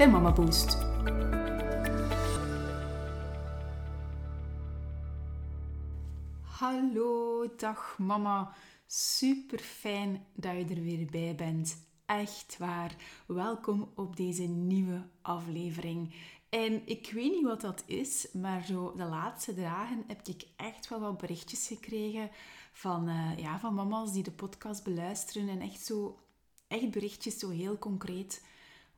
bij Mama. Hallo, dag mama. Super fijn dat je er weer bij bent. Echt waar. Welkom op deze nieuwe aflevering. En ik weet niet wat dat is, maar zo de laatste dagen heb ik echt wel wat berichtjes gekregen van, uh, ja, van mama's die de podcast beluisteren en echt zo, echt berichtjes zo heel concreet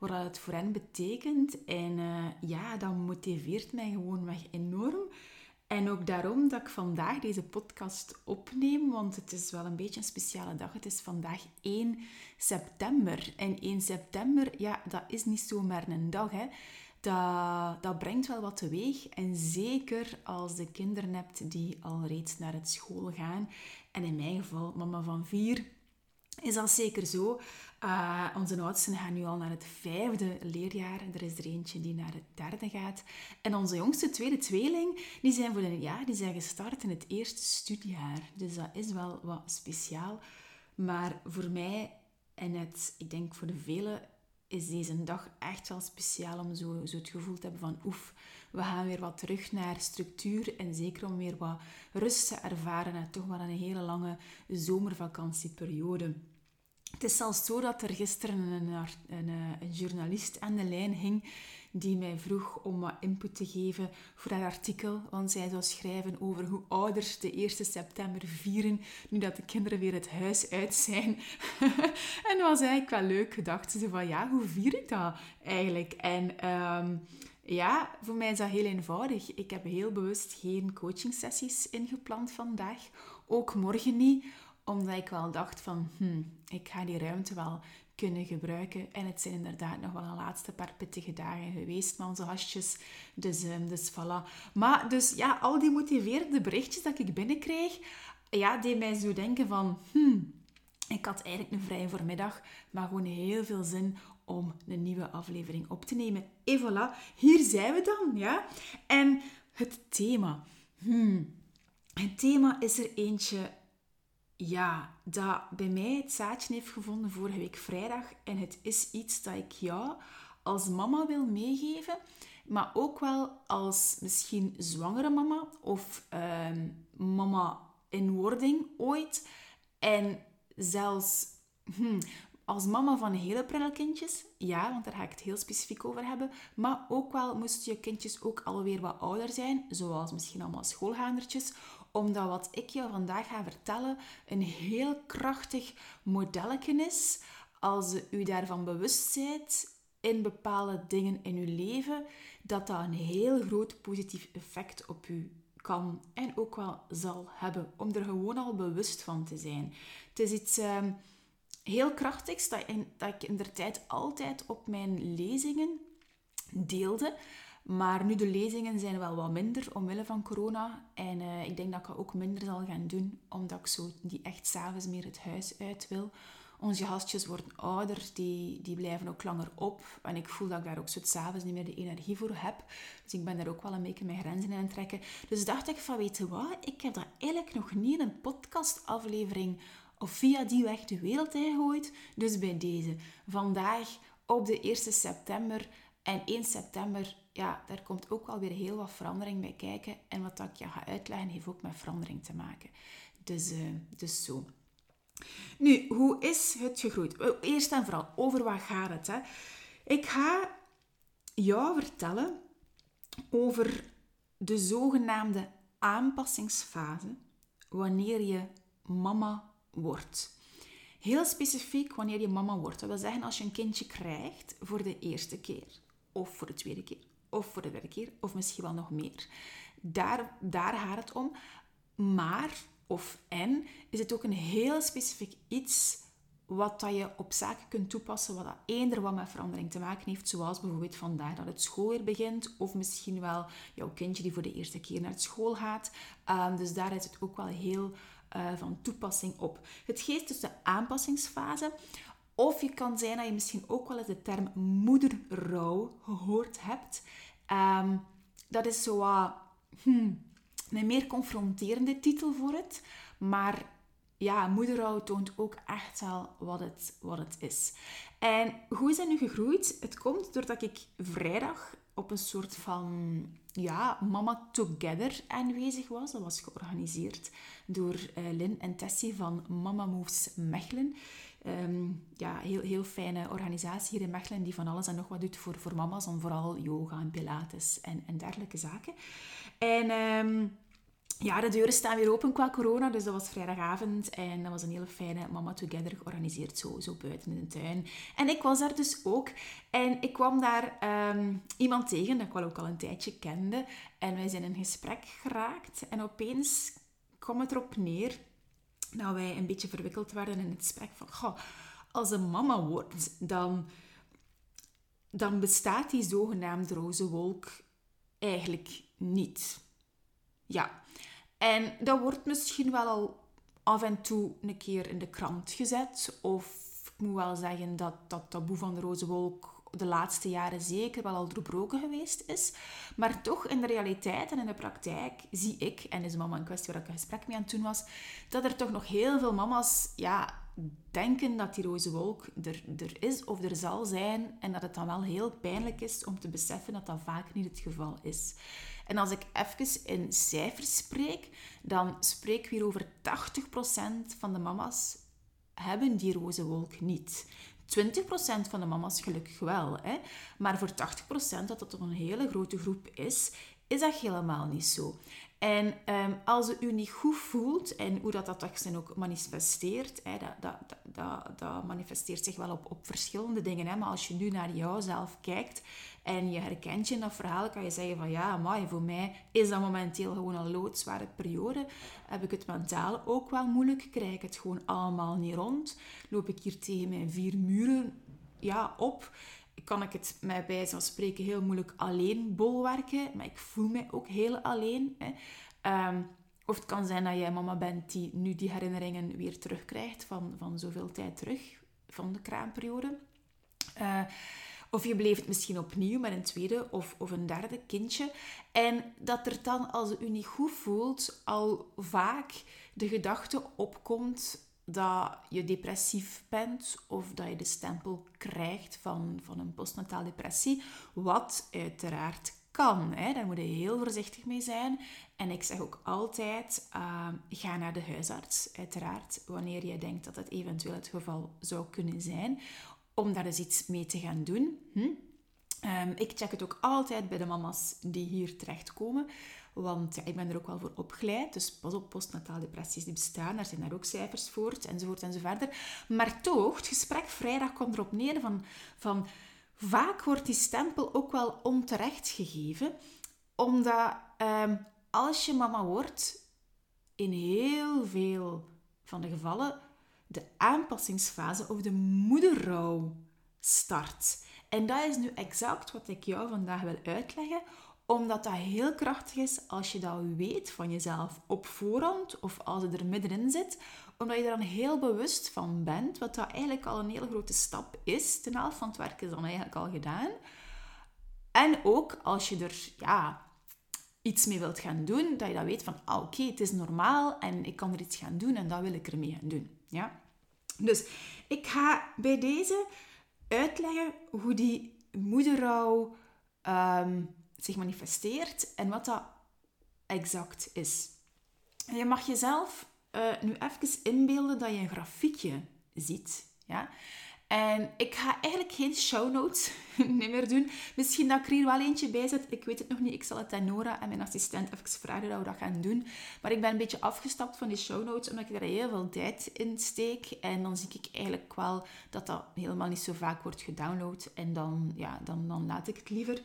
wat het voor hen betekent. En uh, ja, dat motiveert mij gewoon weg enorm. En ook daarom dat ik vandaag deze podcast opneem, want het is wel een beetje een speciale dag. Het is vandaag 1 september. En 1 september, ja, dat is niet zomaar een dag, hè. Dat, dat brengt wel wat teweeg. En zeker als de kinderen hebt die al reeds naar het school gaan. En in mijn geval, mama van vier, is dat zeker zo. Uh, onze oudsten gaan nu al naar het vijfde leerjaar. Er is er eentje die naar het derde gaat. En onze jongste tweede tweeling, die zijn voor een jaar die zijn gestart in het eerste studiejaar. Dus dat is wel wat speciaal. Maar voor mij en het, ik denk voor de velen, is deze dag echt wel speciaal om zo, zo het gevoel te hebben van oef, we gaan weer wat terug naar structuur en zeker om weer wat rust te ervaren na toch wel een hele lange zomervakantieperiode. Het is zelfs zo dat er gisteren een, een, een, journalist aan de lijn hing die mij vroeg om wat input te geven voor haar artikel. Want zij zou schrijven over hoe ouders de 1 september vieren, nu dat de kinderen weer het huis uit zijn. en dat was eigenlijk wel leuk gedacht. Ze van, ja, hoe vier ik dat eigenlijk? En... Um, ja, voor mij is dat heel eenvoudig. Ik heb heel bewust geen coachingsessies ingepland vandaag. Ook morgen niet, omdat ik wel dacht van, hmm, ik ga die ruimte wel kunnen gebruiken. En het zijn inderdaad nog wel een laatste paar pittige dagen geweest met onze gastjes. Dus, um, dus voilà. Maar dus ja, al die motiverende berichtjes dat ik binnenkreeg, ja, deed mij zo denken van, hmm, ik had eigenlijk een vrije voormiddag, maar gewoon heel veel zin om een nieuwe aflevering op te nemen. En voilà, hier zijn we dan, ja. En het thema. Hmm. Het thema is er eentje, ja, dat bij mij het zaadje heeft gevonden vorige week vrijdag. En het is iets dat ik jou als mama wil meegeven. Maar ook wel als misschien zwangere mama of ehm, mama in wording ooit. En zelfs hmm, als mama van hele prille kindjes, ja, want daar ga ik het heel specifiek over hebben. Maar ook wel moesten je kindjes ook alweer wat ouder zijn, zoals misschien allemaal schoolgaandertjes. Omdat wat ik jou vandaag ga vertellen een heel krachtig modelletje is. Als u daarvan bewust bent in bepaalde dingen in uw leven, dat dat een heel groot positief effect op u kan en ook wel zal hebben. Om er gewoon al bewust van te zijn. Het is iets... Uh, heel krachtigs dat, dat ik in de tijd altijd op mijn lezingen deelde. Maar nu de lezingen zijn wel wat minder omwille van corona. En uh, ik denk dat ik dat ook minder zal gaan doen, omdat ik zo die echt s'avonds meer het huis uit wil. Onze gastjes worden ouder, die, die blijven ook langer op. En ik voel dat ik daar ook s'avonds niet meer de energie voor heb. Dus ik ben daar ook wel een beetje mijn grenzen aan trekken. Dus dacht ik van, weet je wat, ik heb dat eigenlijk nog niet in een podcastaflevering of via die weg de wereld ingooit. Dus bij deze, vandaag op de 1 september en 1 september, ja, daar komt ook wel weer heel wat verandering bij kijken. En wat ik je ga uitleggen, heeft ook met verandering te maken. Dus, uh, dus zo. Nu, hoe is het gegroeid? Eerst en vooral, over wat gaat het? Hè? Ik ga jou vertellen over de zogenaamde aanpassingsfase wanneer je mama wordt. Heel specifiek wanneer je mama wordt. Dat wil zeggen als je een kindje krijgt voor de eerste keer, of voor de tweede keer, of voor de derde keer, of misschien wel nog meer. Daar, daar gaat het om. Maar, of en, is het ook een heel specifiek iets wat dat je op zaken kunt toepassen, wat dat eender wat met verandering te maken heeft, zoals bijvoorbeeld vandaag dat het school weer begint, of misschien wel jouw kindje die voor de eerste keer naar school gaat. Ehm, dus daar is het ook wel heel uh, van toepassing op. Het geeft dus de aanpassingsfase. Of je kan zijn dat je misschien ook wel eens de term moederrouw gehoord hebt. Um, dat is zo hmm, een meer confronterende titel voor het. Maar ja, moederrouw toont ook echt wel wat het, wat het is. En hoe is dat nu gegroeid? Het komt doordat ik vrijdag op een soort van ja, Mama Together aanwezig was. Dat was georganiseerd door uh, Lynn en Tessie van Mama Moves Mechelen. Um, ja, heel, heel fijne organisatie hier in Mechelen die van alles en nog wat doet voor, voor mama's. En vooral yoga en pilates en, en dergelijke zaken. En... Um, ja, de deuren staan weer open qua corona, dus dat was vrijdagavond. En dat was een hele fijne Mama Together georganiseerd, zo, zo buiten in de tuin. En ik was daar dus ook. En ik kwam daar ehm, iemand tegen dat ik wel ook al een tijdje kende. En wij zijn in gesprek geraakt. En opeens kwam het erop neer dat wij een beetje verwikkeld werden in het gesprek van, als een mama wordt, dan, dan bestaat die zogenaamde roze wolk eigenlijk niet. Ja, en dat wordt misschien wel al af en toe een keer in de krant gezet. Of ik moet wel zeggen dat dat taboe van de roze wolk de laatste jaren zeker wel al doorbroken geweest is. Maar toch in de realiteit en in de praktijk zie ik, en is mama een kwestie waar ik een gesprek mee aan het doen was, dat er toch nog heel veel mama's ja, denken dat die roze wolk er, er is of er zal zijn. En dat het dan wel heel pijnlijk is om te beseffen dat dat vaak niet het geval is. En als ik even in cijfers spreek, dan spreek we hier over 80% van de mama's hebben die roze wolk niet. 20% van de mama's gelukkig wel. Hè? Maar voor 80% dat dat toch een hele grote groep is, is dat helemaal niet zo. En um, als u u niet goed voelt en hoe dat, dat ook manifesteert, hè, dat, dat, dat, dat, manifesteert zich wel op, op verschillende dingen. Hè, maar als je nu naar jouzelf kijkt en je herkent je in dat verhaal, kan je zeggen van ja, maar voor mij is dat momenteel gewoon een loodzware periode. Heb ik het mentaal ook wel moeilijk, krijg ik het gewoon allemaal niet rond. Loop ik hier tegen mijn vier muren ja, op kan ik het mij bij spreken heel moeilijk alleen bolwerken. Maar ik voel mij ook heel alleen. Hè. Ehm, of het kan zijn dat jij mama bent die nu die herinneringen weer terugkrijgt van, van zoveel tijd terug, van de kraamperiode. Uh, of je beleeft het misschien opnieuw met een tweede of, of een derde kindje. En dat er dan, als het u niet goed voelt, al vaak de gedachte opkomt dat je depressief bent of dat je de stempel krijgt van, van een postnataal depressie, wat uiteraard kan. Hè. Daar moet je heel voorzichtig mee zijn. En ik zeg ook altijd, uh, ga naar de huisarts, uiteraard, wanneer je denkt dat het eventueel het geval zou kunnen zijn, om daar eens iets mee te gaan doen. Hm? Ehm, ik check het ook altijd bij de mama's die hier terechtkomen. Want ik ben er ook wel voor opgeleid. Dus pas op, postnataal depressies die bestaan. Daar zijn daar ook cijfers voor, enzovoort enzoverder. Maar toch, het gesprek vrijdag komt erop neer van... van vaak wordt die stempel ook wel onterecht gegeven. Omdat ehm, als je mama wordt, in heel veel van de gevallen de aanpassingsfase of de moederrouw start. En dat is nu exact wat ik jou vandaag wil uitleggen, omdat dat heel krachtig is als je dat weet van jezelf op voorhand of als het er middenin zit, omdat je er dan heel bewust van bent, wat dat eigenlijk al een hele grote stap is. De helft van het werk is dan eigenlijk al gedaan. En ook als je er ja, iets mee wilt gaan doen, dat je dan weet van, ah, oké, het is normaal en ik kan er iets gaan doen en dat wil ik ermee gaan doen. Ja? Dus ik ga bij deze uitleggen hoe die moederrouw um, zich manifesteert en wat dat exact is. je mag jezelf uh, nu even inbeelden dat je een grafiekje ziet. Ja? En ik ga eigenlijk geen show notes meer doen. Misschien dat ik er hier wel eentje bij zet. Ik weet het nog niet. Ik zal het aan Nora en mijn assistent even vragen dat we dat gaan doen. Maar ik ben een beetje afgestapt van die show notes, omdat ik daar heel veel tijd in steek. En dan zie ik eigenlijk wel dat dat helemaal niet zo vaak wordt gedownload. En dan, ja, dan, dan laat ik het liever. Uh,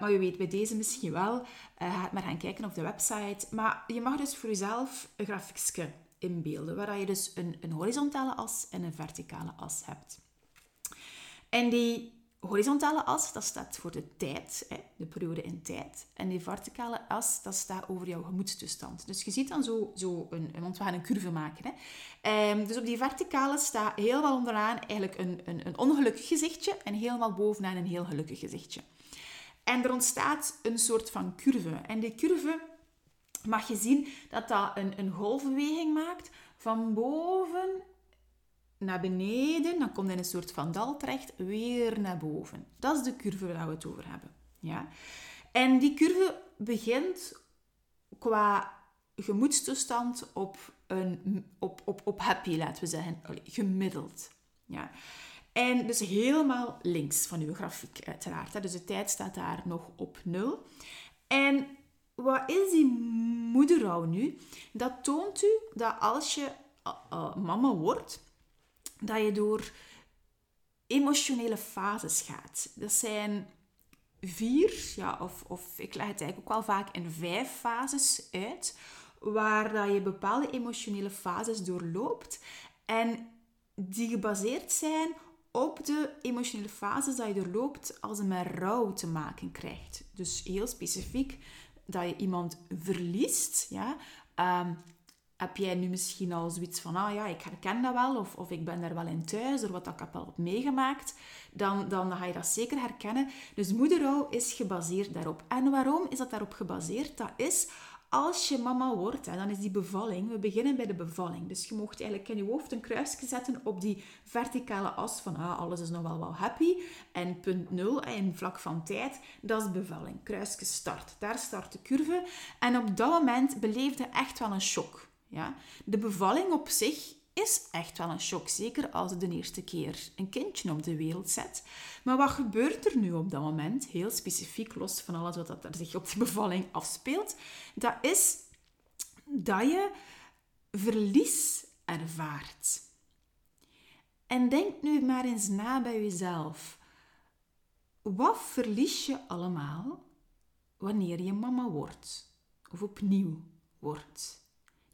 maar je weet bij deze misschien wel. Uh, maar gaan kijken op de website. Maar je mag dus voor jezelf een grafiekje inbeelden, waar je dus een, een horizontale as en een verticale as hebt. En die horizontale as, dat staat voor de tijd, de periode in tijd. En die verticale as, dat staat over jouw gemoedstoestand. Dus je ziet dan zo, zo een, want we gaan een curve maken. Hè. Um, dus op die verticale staat helemaal onderaan eigenlijk een, een, een ongelukkig gezichtje en helemaal bovenaan een heel gelukkig gezichtje. En er ontstaat een soort van curve. En die curve mag je zien dat dat een, een golfbeweging maakt van boven naar beneden, dan komt in een soort van dal terecht, weer naar boven. Dat is de curve waar we het over hebben. Ja? En die curve begint qua gemoedstoestand op, een, op, op, op happy, laten we zeggen, gemiddeld. Ja. En dus helemaal links van uw grafiek, uiteraard. Dus de tijd staat daar nog op nul. En wat is die moederrouw nu? Dat toont u dat als je uh, uh, mama wordt, dat je door emotionele fases gaat. Dat zijn vier, ja, of, of ik leg het eigenlijk ook wel vaak in vijf fases uit, waar dat je bepaalde emotionele fases doorloopt en die gebaseerd zijn op de emotionele fases dat je doorloopt als je met rouw te maken krijgt. Dus heel specifiek dat je iemand verliest, ja, um, heb jij nu misschien al zoiets van, ah ja, ik herken dat wel, of, of ik ben daar wel in thuis, door wat ik heb al op meegemaakt, dan, dan ga je dat zeker herkennen. Dus moederrouw is gebaseerd daarop. En waarom is dat daarop gebaseerd? Dat is als je mama wordt, hè, dan is die bevalling, we beginnen bij de bevalling. Dus je mocht eigenlijk in je hoofd een kruisje zetten op die verticale as van ah, alles is nog wel wel happy. En punt nul, in vlak van tijd, dat is bevalling. Kruisje start. Daar start de curve. En op dat moment beleefde echt wel een shock. Ja? De bevalling op zich is echt wel een shock, zeker als je de eerste keer een kindje op de wereld zet. Maar wat gebeurt er nu op dat moment, heel specifiek los van alles wat er zich op de bevalling afspeelt, dat is dat je verlies ervaart. En denk nu maar eens na bij jezelf. Wat verlies je allemaal wanneer je mama wordt of opnieuw wordt?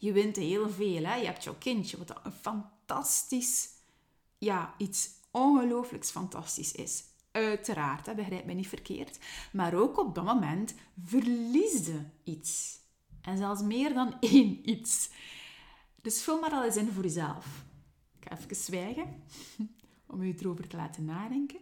Je wint heel veel. Hè? Je hebt jouw kindje, wat een fantastisch, ja, iets ongelooflijks fantastisch is. Uiteraard, hè, begrijp me niet verkeerd. Maar ook op dat moment verliesde iets. En zelfs meer dan één iets. Dus vul maar al eens in voor jezelf. Ik ga even zwijgen om je erover te laten nadenken.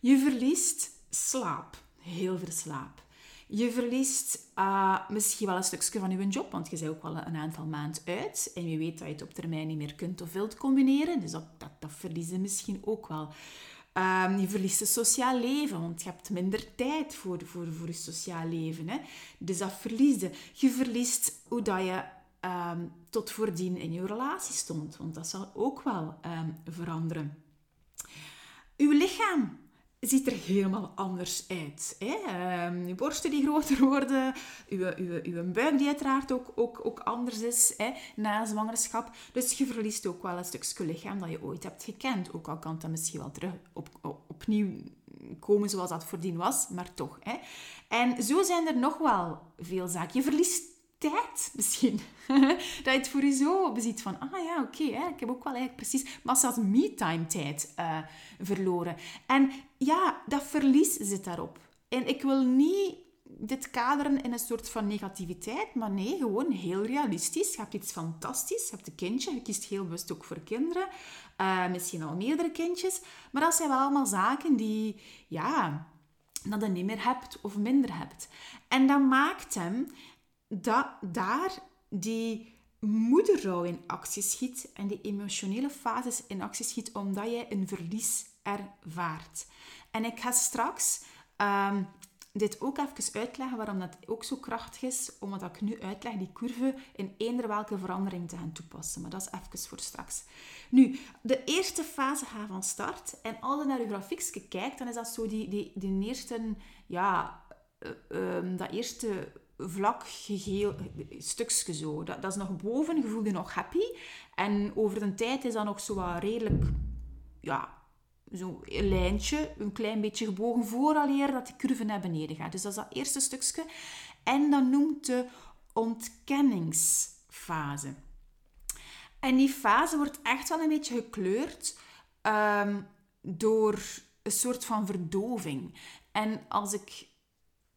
Je verliest slaap. Heel veel slaap. Je verliest uh, misschien wel een stukje van je job, want je bent ook wel een aantal maanden uit. En je weet dat je het op termijn niet meer kunt of wilt combineren. Dus dat, dat, dat verlies je misschien ook wel. Um, je verliest het sociaal leven, want je hebt minder tijd voor, voor, voor je sociaal leven. Hè? Dus dat verlies je. Je verliest hoe dat je um, tot voordien in je relatie stond, want dat zal ook wel um, veranderen. Uw lichaam ziet er helemaal anders uit. Hè? Ehm, je borsten die groter worden, je, je, je buik die uiteraard ook, ook, ook anders is hè, na zwangerschap. Dus je verliest ook wel een stukje lichaam dat je ooit hebt gekend. Ook al kan dat misschien wel terug op, op, opnieuw komen zoals dat voordien was, maar toch. Hè? En zo zijn er nog wel veel zaken. Je verliest tijd misschien. dat je het voor je zo beziet van, ah ja, oké, ik heb ook wel eigenlijk precies massa's me-time tijd uh, verloren. En ja, dat verlies zit daarop. En ik wil niet dit kaderen in een soort van negativiteit, maar nee, gewoon heel realistisch. Je hebt iets fantastisch, je hebt een kindje, je kiest heel bewust ook voor kinderen, uh, misschien al meerdere kindjes, maar dat zijn wel allemaal zaken die, ja, dat je niet meer hebt of minder hebt. En dat maakt hem dat daar die moederrouw in actie schiet en die emotionele fases in actie schiet omdat jij een verlies ervaart. En ik ga straks ehm, dit ook even uitleggen waarom dat ook zo krachtig is, omdat ik nu uitleg die curve in eender welke verandering te gaan toepassen. Maar dat is even voor straks. Nu, de eerste fase gaat van start. En als je naar je grafiekje kijkt, dan is dat zo die, die, die eerste, ja, uh, um, dat eerste vlak geheel stukje zo. Dat, dat is nog boven, je voelt je nog happy. En over de tijd is dat nog zo redelijk, ja, zo'n lijntje, een klein beetje gebogen vooraleer dat die curve naar beneden gaat. Dus dat is dat eerste stukje. En dan noemt de ontkenningsfase fase. En die fase wordt echt wel een beetje gekleurd ehm, door een soort van verdoving. En als ik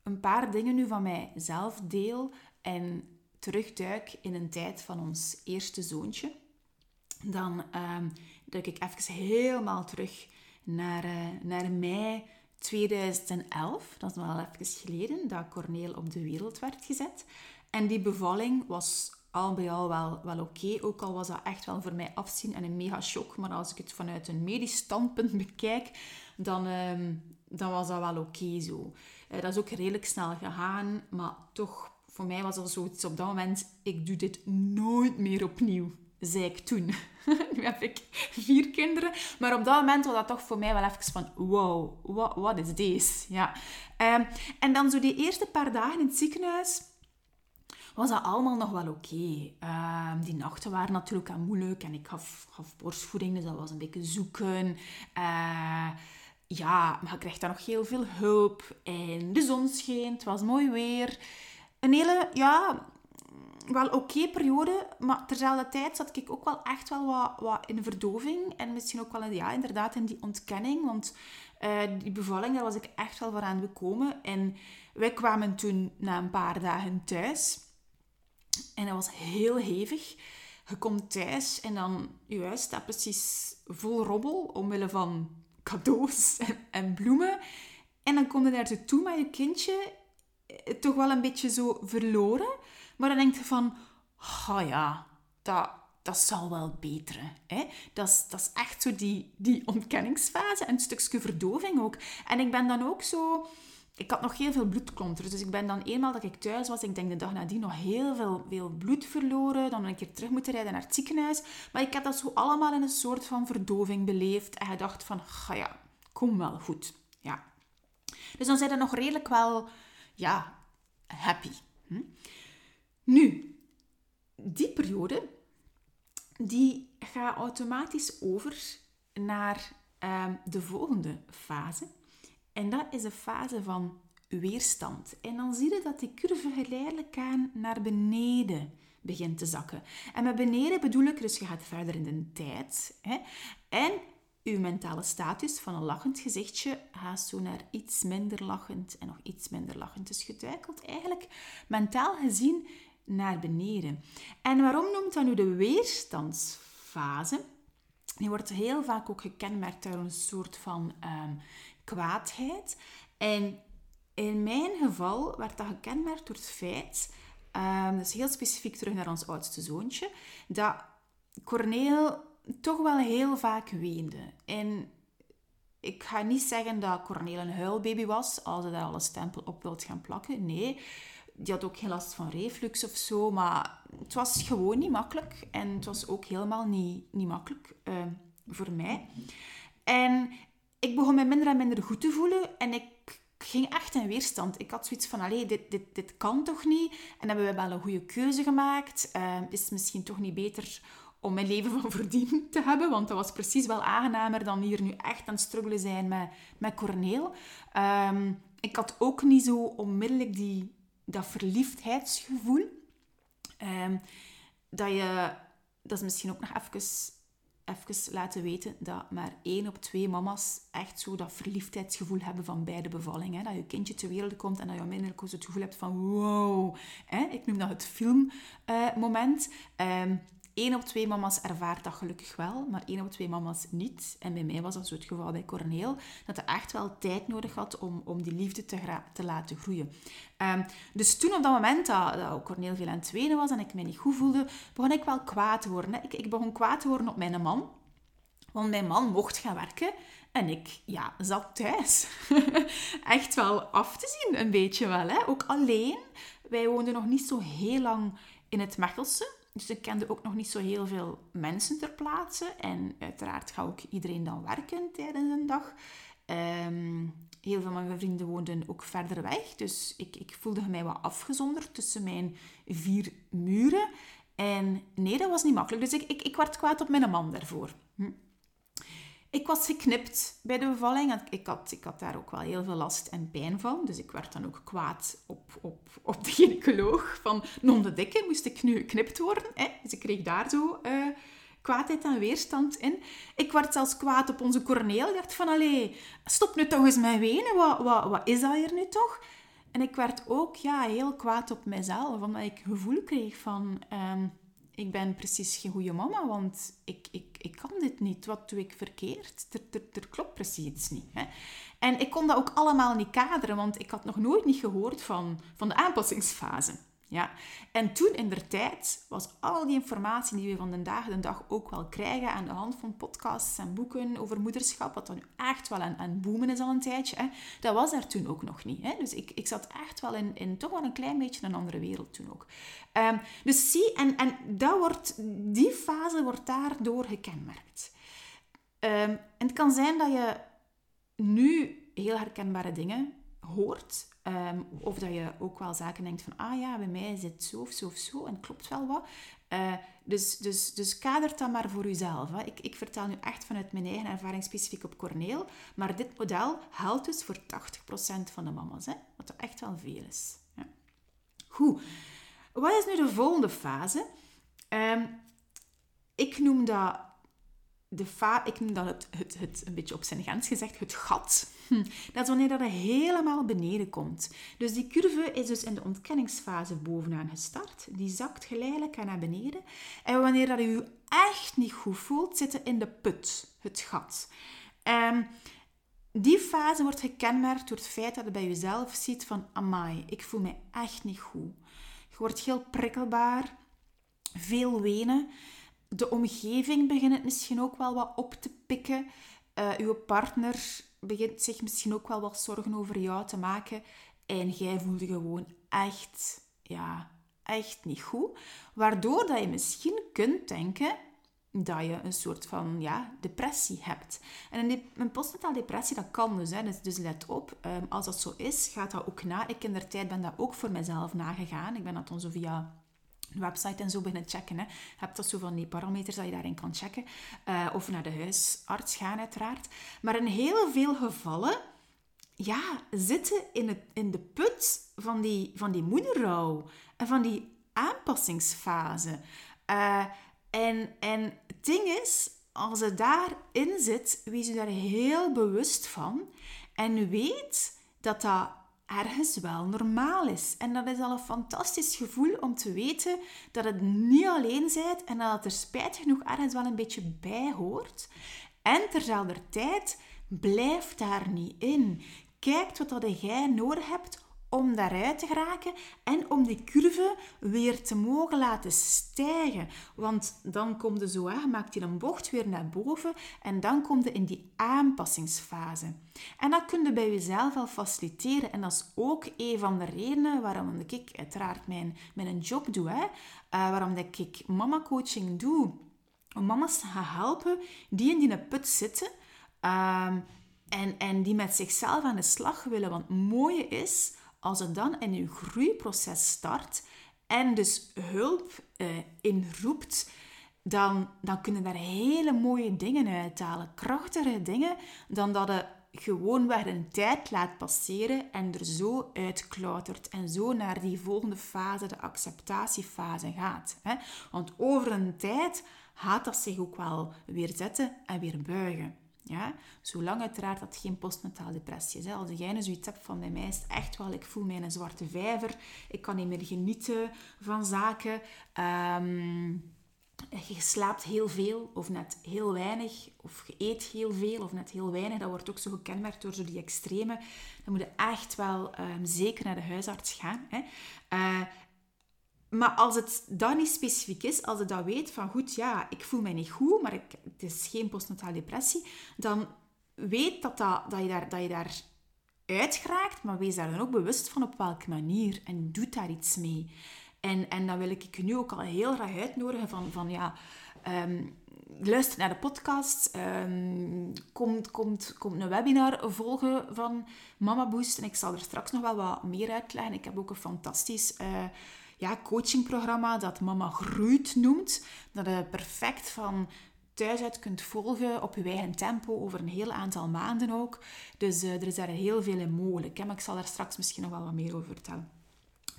een paar dingen nu van mijzelf deel en terugduik in een tijd van ons eerste zoontje, dan um, duik ik even helemaal terug naar, uh, naar mei 2011. Dat is wel even geleden dat Corneel op de wereld werd gezet. En die bevalling was al bij al wel, wel oké. Ook al was dat echt wel voor mij afzien en een mega shock. Maar als ik het vanuit een medisch standpunt bekijk, dan, ehm, dan was dat wel oké zo. Uh, dat is ook redelijk snel gegaan. Maar toch, voor mij was dat zoiets op dat moment... Ik doe dit nooit meer opnieuw, zei ik toen. nu heb ik vier kinderen. Maar op dat moment was dat toch voor mij wel even van... Wow, wat is deze? Ja. Um, en dan zo die eerste paar dagen in het ziekenhuis was dat allemaal nog wel oké. Ehm, die nachten waren natuurlijk al moeilijk en ik gaf, gaf borstvoeding, dus dat was een beetje zoeken. Uh, ja, maar je kreeg daar nog heel veel hulp. En de zon scheen, het was mooi weer. Een hele, ja, wel oké periode, maar terzelfde tijd zat ik ook wel echt wel wat, wat in verdoving. En misschien ook wel, ja, inderdaad in die ontkenning. Want uh, die bevalling, daar was ik echt wel voor aan gekomen. En wij kwamen toen na een paar dagen thuis. En dat was heel hevig. Je komt thuis en dan je huis staat precies vol robbel omwille van cadeaus en, bloemen. En dan kom je daar toe met je kindje eh, toch wel een beetje zo verloren. Maar dan denk je van, oh ja, dat, dat zal wel beteren. Hè? Dat, is, dat is echt zo die, die ontkenningsfase en een stukje verdoving ook. En ik ben dan ook zo ik had nog heel veel bloedklonters. Dus ik ben dan eenmaal dat ik thuis was, ik denk de dag nadien nog heel veel, veel bloed verloren. Dan ik keer terug moeten rijden naar het ziekenhuis. Maar ik heb dat zo allemaal in een soort van verdoving beleefd. En gedacht van, ga ja, kom wel goed. Ja. Dus dan zijn er nog redelijk wel, ja, happy. Hm? Nu, die periode, die gaat automatisch over naar um, de volgende fase. En dat is een fase van weerstand. En dan zie je dat die curve geleidelijk aan naar beneden begint te zakken. En met beneden bedoel ik, dus je gaat verder in de tijd. Hè? En uw mentale status van een lachend gezichtje gaat zo naar iets minder lachend en nog iets minder lachend. Dus je duikelt eigenlijk mentaal gezien naar beneden. En waarom noemt dat nu de weerstandsfase? Die wordt heel vaak ook gekenmerkt door een soort van um, kwaadheid. En in mijn geval werd dat gekenmerkt door het feit, is heel specifiek terug naar ons oudste zoontje, dat Corneel toch wel heel vaak weende. En ik ga niet zeggen dat Corneel een huilbaby was, als je daar al een stempel op wilt gaan plakken. Nee, die had ook geen last van reflux of zo, maar het was gewoon niet makkelijk. En het was ook helemaal niet, niet makkelijk uh, voor mij. En ik begon me minder en minder goed te voelen en ik ging echt in weerstand. Ik had zoiets van, allee, dit, dit, dit kan toch niet? En hebben we wel een goede keuze gemaakt? Uh, is misschien toch niet beter om mijn leven van verdien te hebben? Want dat was precies wel aangenamer dan hier nu echt aan het struggelen zijn met, met Corneel. Um, ik had ook niet zo onmiddellijk die, dat verliefdheidsgevoel. Um, dat je... Dat is misschien ook nog even even laten weten dat maar één op twee mama's echt zo dat verliefdheidsgevoel hebben van bij de bevalling. Hè? Dat je kindje ter wereld komt en dat je onmiddellijk het gevoel hebt van wow. Hè? Ik noem dat het filmmoment. Uh, Eén op twee mama's ervaart dat gelukkig wel, maar één op twee mama's niet. En bij mij was dat zo het geval bij Corneel, dat hij echt wel tijd nodig had om, om die liefde te, te laten groeien. Um, dus toen op dat moment dat, dat Corneel veel aan het tweede was en ik me niet goed voelde, begon ik wel kwaad te worden. Ik, ik begon kwaad te worden op mijn man. Want mijn man mocht gaan werken en ik ja, zat thuis. Echt wel af te zien, een beetje wel. Hè? Ook alleen. Wij woonden nog niet zo heel lang in het Mechelse. Dus ik kende ook nog niet zo heel veel mensen ter plaatse. En uiteraard ga ook iedereen dan werken tijdens een dag. Ehm, heel veel van mijn vrienden woonden ook verder weg. Dus ik, ik voelde mij wat afgezonderd tussen mijn vier muren. En nee, dat was niet makkelijk. Dus ik, ik, ik werd kwaad op mijn man daarvoor. Ik was geknipt bij de bevalling. Ik had, ik had daar ook wel heel veel last en pijn van. Dus ik werd dan ook kwaad op, op, op de gynaecoloog. Van, non de dikke moest ik nu geknipt worden. Hè? Dus ik kreeg daar zo uh, kwaadheid en weerstand in. Ik werd zelfs kwaad op onze Corneel. Ik dacht van, allee, stop nu toch eens met wenen. Wat, wat, wat is dat hier nu toch? En ik werd ook ja, heel kwaad op mezelf. Omdat ik gevoel kreeg van... Ehm, ik ben precies geen goede mama, want ik, ik, ik kan dit niet. Wat doe ik verkeerd? Er, er, klopt precies iets niet. Hè? En ik kon dat ook allemaal niet kaderen, want ik had nog nooit niet gehoord van, van de aanpassingsfase. Ja. En toen in der tijd was al die informatie die we van de dag de dag ook wel krijgen aan de hand van podcasts en boeken over moederschap, wat dan echt wel aan, aan is al een tijdje, hè, dat was er toen ook nog niet. Hè. Dus ik, ik zat echt wel in, in toch wel een klein beetje een andere wereld toen ook. Um, dus zie, en, en dat wordt, die fase wordt daardoor gekenmerkt. Um, en het kan zijn dat je nu heel herkenbare dingen hoort. Um, of dat je ook wel zaken denkt van, ah ja, bij mij is het zo of zo of zo en klopt wel wat. Uh, dus, dus, dus kadert dat maar voor jezelf. Hè. Ik, ik vertel nu echt vanuit mijn eigen ervaring specifiek op Corneel. Maar dit model geldt dus voor 80% van de mama's. Hè, wat echt wel veel is. Ja. Goed. Wat is nu de volgende fase? Um, ik noem dat de fa ik noem dat het, het, een beetje op zijn grens gezegd, het gat. Hm. Dat is wanneer dat helemaal beneden komt. Dus die curve is dus in de ontkenningsfase bovenaan gestart. Die zakt geleidelijk naar beneden. En wanneer dat je je echt niet goed voelt, zitten in de put, het gat. Um, die fase wordt gekenmerkt door het feit dat je bij jezelf ziet van amai, ik voel me echt niet goed. Je wordt heel prikkelbaar, veel wenen de omgeving begint het misschien ook wel wat op te pikken. Uh, uw partner begint zich misschien ook wel wat zorgen over jou te maken. En jij voelt je gewoon echt, ja, echt niet goed. Waardoor dat je misschien kunt denken dat je een soort van ja, depressie hebt. En een, een postnatale depressie, dat kan dus. Hè. Dus, dus let op, um, als dat zo is, gaat dat ook na. Ik in der tijd ben dat ook voor mezelf nagegaan. Ik ben dat dan zo via website en zo beginnen checken. Hè. Je hebt dat zo van die parameters dat je daarin kan checken. Uh, of naar de huisarts gaan uiteraard. Maar in heel veel gevallen ja, zitten in, het, in de put van die, van die moederrouw. En van die aanpassingsfase. Uh, en, en het ding is, als je daarin zit, wees je daar heel bewust van. En weet dat dat ergens wel normaal is. En dat is al een fantastisch gevoel om te weten dat het niet alleen bent en dat het er spijt genoeg ergens wel een beetje bij hoort. En terzelfde tijd, blijf daar niet in. Kijk wat dat jij nodig hebt om daaruit te geraken en om die curve weer te mogen laten stijgen. Want dan komt je zo, hè, maakt hij een bocht weer naar boven en dan komt je in die aanpassingsfase. En dat kun je bij jezelf al faciliteren. En dat is ook een van de redenen waarom ik uiteraard mijn, mijn job doe. Hè. Uh, waarom dat ik mama coaching doe. Om mama's te gaan helpen die in die put zitten. Um, en, en die met zichzelf aan de slag willen. Want het mooie is, als het dan in je groeiproces start en dus hulp uh, inroept, dan, dan kunnen daar hele mooie dingen uithalen. Krachtige dingen dan dat je gewoon weer een tijd laat passeren en er zo uitklautert en zo naar die volgende fase, de acceptatiefase gaat. Hè? Want over een tijd gaat dat zich ook wel weer zetten en weer buigen. Ja? Zolang uiteraard dat geen postnatale depressie is. Hè. Als jij nu zoiets hebt van bij mij is echt wel, ik voel mij een zwarte vijver, ik kan niet meer genieten van zaken. Um, je slaapt heel veel of net heel weinig, of je eet heel veel of net heel weinig. Dat wordt ook zo gekenmerkt door zo die extreme. Dan moet je echt wel um, zeker naar de huisarts gaan. Hè. Uh, maar als het dan niet specifiek is, als je dat weet van goed, ja, ik voel mij niet goed, maar ik, het is geen postnatale depressie, dan weet dat, dat, je daar, dat je daar uitgeraakt, maar wees daar dan ook bewust van op welke manier en doe daar iets mee. En, en dan wil ik je nu ook al heel graag uitnodigen van, van ja, um, luister naar de podcast, um, komt, komt, komt een webinar volgen van Mama Boost en ik zal er straks nog wel wat meer uitleggen. Ik heb ook een fantastisch... Uh, ja, coachingprogramma dat Mama Groeit noemt. Dat is perfect van thuis uit kunt volgen op je eigen tempo over een heel aantal maanden ook. Dus er is daar heel veel in mogelijk. Hè? Maar ik zal daar straks misschien nog wel wat meer over vertellen.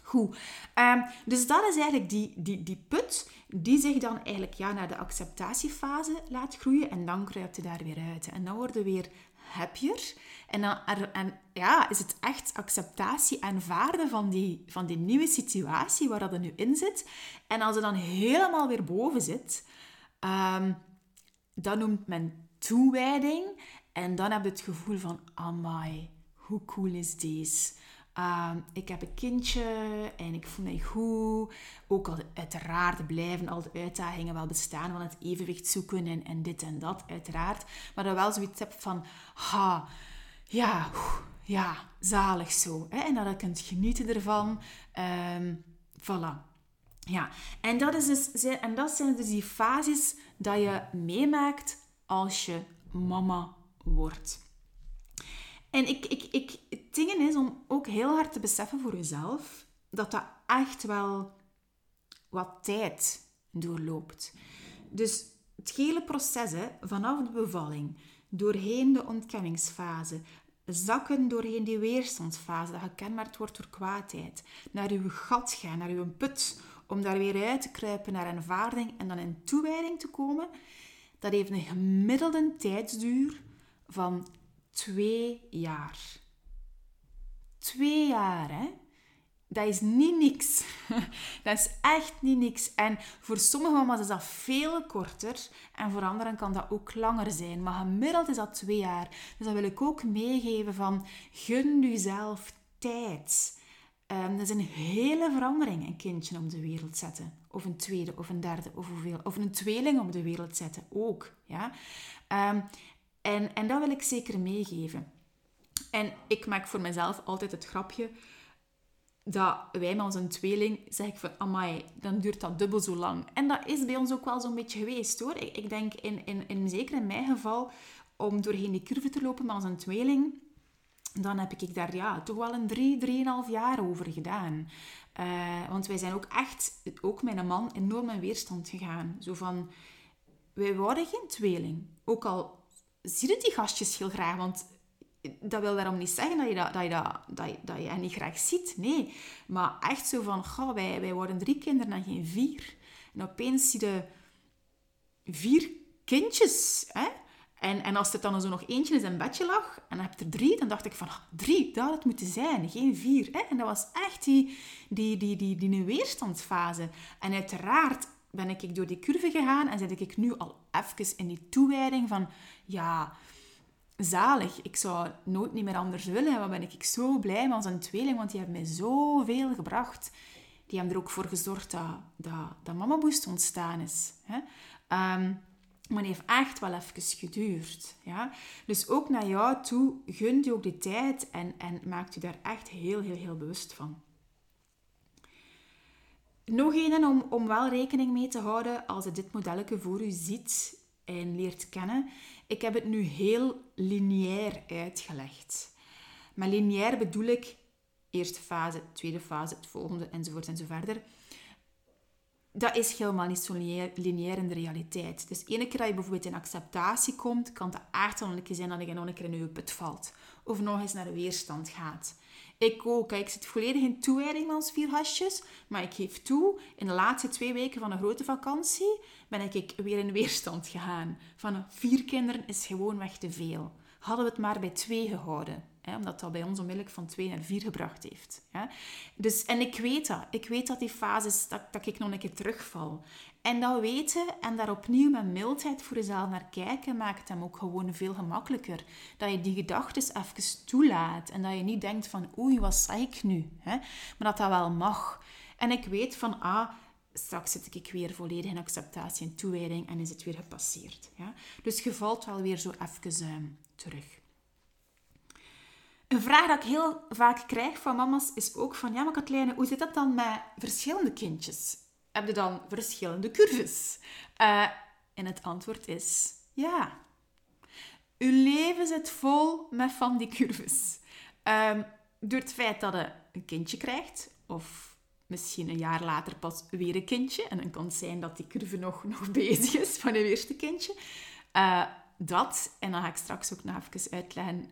Goed. Um, dus dat is eigenlijk die, die, die put die zich dan eigenlijk ja, naar de acceptatiefase laat groeien en dan kruipt je daar weer uit. En dan worden we weer happier. En dan en, ja, is het echt acceptatie, aanvaarden van die, van die nieuwe situatie waar dat er nu in zit. En als je dan helemaal weer boven zit, um, dat noemt men toewijding. En dan heb je het gevoel van, amai, hoe cool is deze? Ehm, ik heb een kindje en ik voel mij goed. Ook al uiteraard blijven al de uitdagingen wel bestaan van het evenwicht zoeken en, en dit en dat, uiteraard. Maar dan wel zoiets heb van, ha, ja, ja, zalig zo. Hè? En dat je kunt genieten ervan. Um, voilà. Ja, en dat, is dus, en dat zijn dus die fases dat je meemaakt als je mama wordt. En ik, ik, ik, het is om ook heel hard te beseffen voor jezelf dat dat echt wel wat tijd doorloopt. Dus het hele proces, hè, vanaf de bevalling, doorheen de ontkenningsfase, zakken doorheen die weerstandsfase, dat gekenmerkt wordt door kwaadheid, naar uw gat gaan, naar uw put, om daar weer uit te kruipen naar aanvaarding en dan in toewijding te komen, dat heeft een gemiddelde tijdsduur van twee jaar. Twee jaar, hè? Dat is niet niks. Dat is echt niet niks. En voor sommige mama's is dat veel korter. En voor anderen kan dat ook langer zijn. Maar gemiddeld is dat twee jaar. Dus dat wil ik ook meegeven van... Gun jezelf tijd. Um, dat is een hele verandering, een kindje op de wereld zetten. Of een tweede, of een derde, of hoeveel. Of een tweeling op de wereld zetten, ook. Ja? Um, en, en dat wil ik zeker meegeven. En ik maak voor mezelf altijd het grapje dat wij met onze tweeling zeg ik van, amai, dan duurt dat dubbel zo lang. En dat is bij ons ook wel zo'n beetje geweest hoor. Ik, ik denk, in, in, in, zeker in mijn geval, om doorheen die curve te lopen met onze tweeling, dan heb ik daar ja, toch wel een drie, drieënhalf jaar over gedaan. Uh, want wij zijn ook echt, ook mijn man, enorm in weerstand gegaan. Zo van, wij worden geen tweeling. Ook al zie die gastjes heel graag, want dat wil daarom niet zeggen dat je dat, dat, je dat, dat, je, dat je hen niet graag ziet. Nee, maar echt zo van, goh, wij, wij worden drie kinderen en geen vier. En opeens zie je vier kindjes. Hè? En, en als er dan zo nog eentje in zijn bedje lag en dan heb je er drie, dan dacht ik van, drie, dat had het moeten zijn, geen vier. Hè? En dat was echt die, die, die, die, die, die weerstandsfase. En uiteraard ben ik door die curve gegaan en zit ik nu al even in die toewijding van, ja, zalig. Ik zou nooit niet meer anders willen. En wat ben ik zo blij met onze tweeling, want die hebben mij zoveel gebracht. Die hebben er ook voor gezorgd dat, dat, dat mama moest ontstaan is. Hè? Um, maar het heeft echt wel even geduurd. Ja? Dus ook naar jou toe, gun je ook die tijd en, en maak je daar echt heel, heel, heel bewust van. Nog een om, om wel rekening mee te houden als je dit modelletje voor u ziet en leert kennen. Ik heb het nu heel lineair uitgelegd. Maar lineair bedoel ik eerste fase, tweede fase, het volgende enzovoort enzoverder. Dat is helemaal niet zo lineair in de realiteit. Dus ene keer dat je bijvoorbeeld in acceptatie komt, kan het aardelijk zijn dat je nog een keer in je put valt. Of nog eens naar de weerstand gaat. Ik ook. Ik zit volledig in toewijding met ons vier hasjes. Maar ik geef toe, in de laatste twee weken van een grote vakantie ben ik weer in weerstand gegaan. Van vier kinderen is gewoon weg te veel. Hadden we het maar bij twee gehouden. Hè, omdat dat bij ons onmiddellijk van twee naar vier gebracht heeft. Hè. Dus, en ik weet dat. Ik weet dat die fases, dat, dat ik nog een keer terugval. En dat weten en daar opnieuw met mildheid voor jezelf naar kijken, maakt hem ook gewoon veel gemakkelijker. Dat je die gedachten even toelaat en dat je niet denkt van oei, wat zeg ik nu? Maar dat dat wel mag. En ik weet van, ah, straks zit ik weer volledig in acceptatie en toewijding en is het weer gepasseerd. Ja? Dus je valt wel weer zo even uh, terug. Een vraag dat ik heel vaak krijg van mama's is ook van, ja maar Katlijne, hoe zit dat dan met verschillende kindjes? Heb je dan verschillende curves? Uh, en het antwoord is ja. Uw leven zit vol met van die curves. Um, door het feit dat je een kindje krijgt, of misschien een jaar later pas weer een kindje. En dan kan zijn dat die curve nog, nog bezig is van een eerste kindje. Uh, dat, en dan ga ik straks ook nog even uitleggen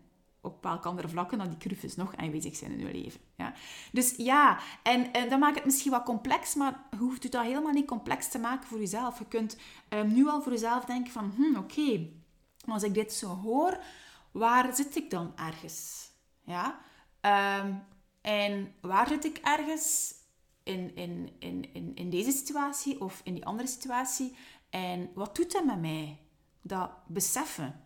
op welke andere vlakken dat die curves nog aanwezig zijn in je leven. Ja. Dus ja, en, en dat maakt het misschien wat complex, maar hoeft het dat helemaal niet complex te maken voor jezelf. Je kunt um, nu al voor jezelf denken van, hm, oké, als ik dit zo hoor, waar zit ik dan ergens? Ja? Um, en waar zit ik ergens in, in, in, in, in deze situatie of in die andere situatie? En wat doet dat met mij? Dat beseffen.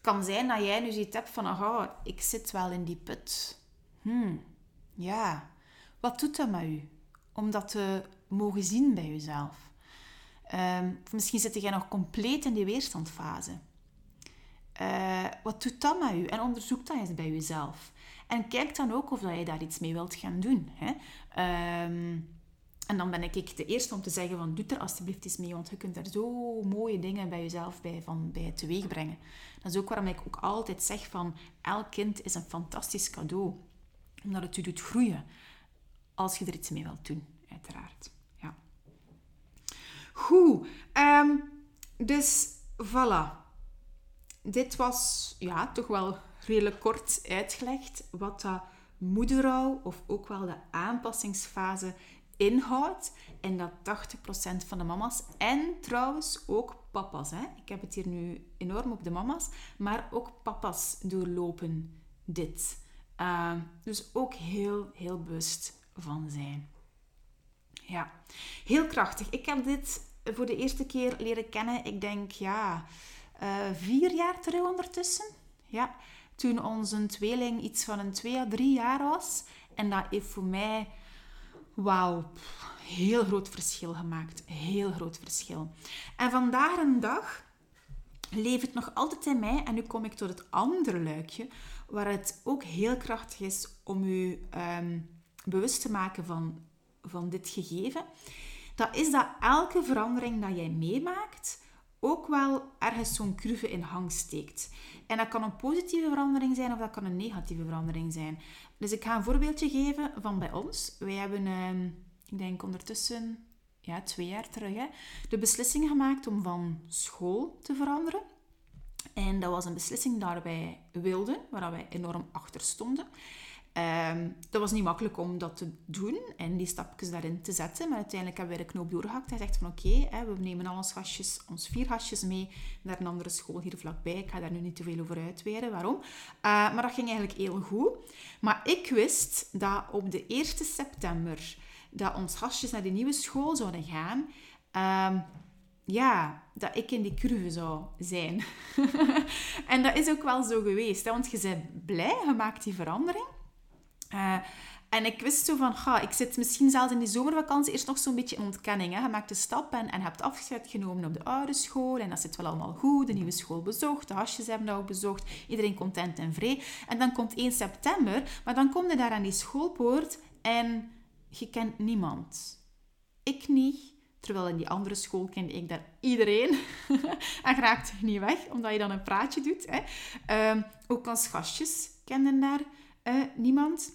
Het kan zijn dat jij nu ziet hebt van, aha, ik zit wel in die put. Hmm, ja. Wat doet dat met u? Om dat te mogen zien bij jezelf. Of misschien zit jij nog compleet in die weerstandfase. Uh, wat doet dat met u? En onderzoek dat eens bij jezelf. En kijk dan ook of dat je daar iets mee wilt gaan doen. Hè? Um, en dan ben ik de eerste om te zeggen van doe er alsjeblieft eens mee, want je kunt daar zo mooie dingen bij jezelf bij, van, bij teweeg. Dat is ook waarom ik ook altijd zeg van elk kind is een fantastisch cadeau. Omdat het u doet groeien. Als je er iets mee wilt doen, uiteraard. Ja. Goed. Um, dus voilà. Dit was ja, toch wel redelijk kort uitgelegd wat dat moederrouw of ook wel de aanpassingsfase inhoudt. En dat 80% van de mama's en trouwens ook papa's. Hè? Ik heb het hier nu enorm op de mama's, maar ook papa's doorlopen dit. Uh, dus ook heel, heel bewust van zijn. Ja, heel krachtig. Ik heb dit voor de eerste keer leren kennen, ik denk ja, uh, vier jaar terug ondertussen. Ja, toen onze tweeling iets van een twee à drie jaar was. En dat heeft voor mij wauw, heel groot verschil gemaakt. Heel groot verschil. En vandaag een dag leeft het nog altijd in mij. En nu kom ik tot het andere luikje, waar het ook heel krachtig is om u um, bewust te maken van, van dit gegeven. Dat is dat elke verandering dat jij meemaakt, ook wel ergens zo'n curve in hang steekt. En dat kan een positieve verandering zijn of dat kan een negatieve verandering zijn. Dus ik ga een voorbeeldje geven van bij ons. Wij hebben, ehm, ik denk ondertussen ja, twee jaar terug, hè, de beslissing gemaakt om van school te veranderen. En dat was een beslissing daar wij wilden, waar wij enorm achter stonden. Um, dat was niet makkelijk om dat te doen en die stapjes daarin te zetten. Maar uiteindelijk hebben wij de knoop doorgehakt. Hij zegt van oké, we nemen al ons gastjes, ons vier gastjes mee naar een andere school hier vlakbij. Ik ga daar nu niet te veel over uitweiden waarom. Uh, maar dat ging eigenlijk heel goed. Maar ik wist dat op de 1 september dat ons gastjes naar de nieuwe school zouden gaan. Um, ja, dat ik in die curve zou zijn. en dat is ook wel zo geweest. Hè? Want je bent blij, je maakt die verandering. Uh, en ik wist zo van, ga, ik zit misschien zelfs in die zomervakantie eerst nog zo'n beetje in ontkenning. Hè. Je maakt de stap en, en hebt afscheid genomen op de oude school. En dat zit wel allemaal goed. De nieuwe school bezocht. De hasjes hebben dat ook bezocht. Iedereen content en vrij. En dan komt 1 september. Maar dan kom je daar aan die schoolpoort en je kent niemand. Ik niet. Terwijl in die andere school kende ik daar iedereen. en raakt niet weg, omdat je dan een praatje doet. Hè. Um, ook als gastjes kenden daar uh, niemand.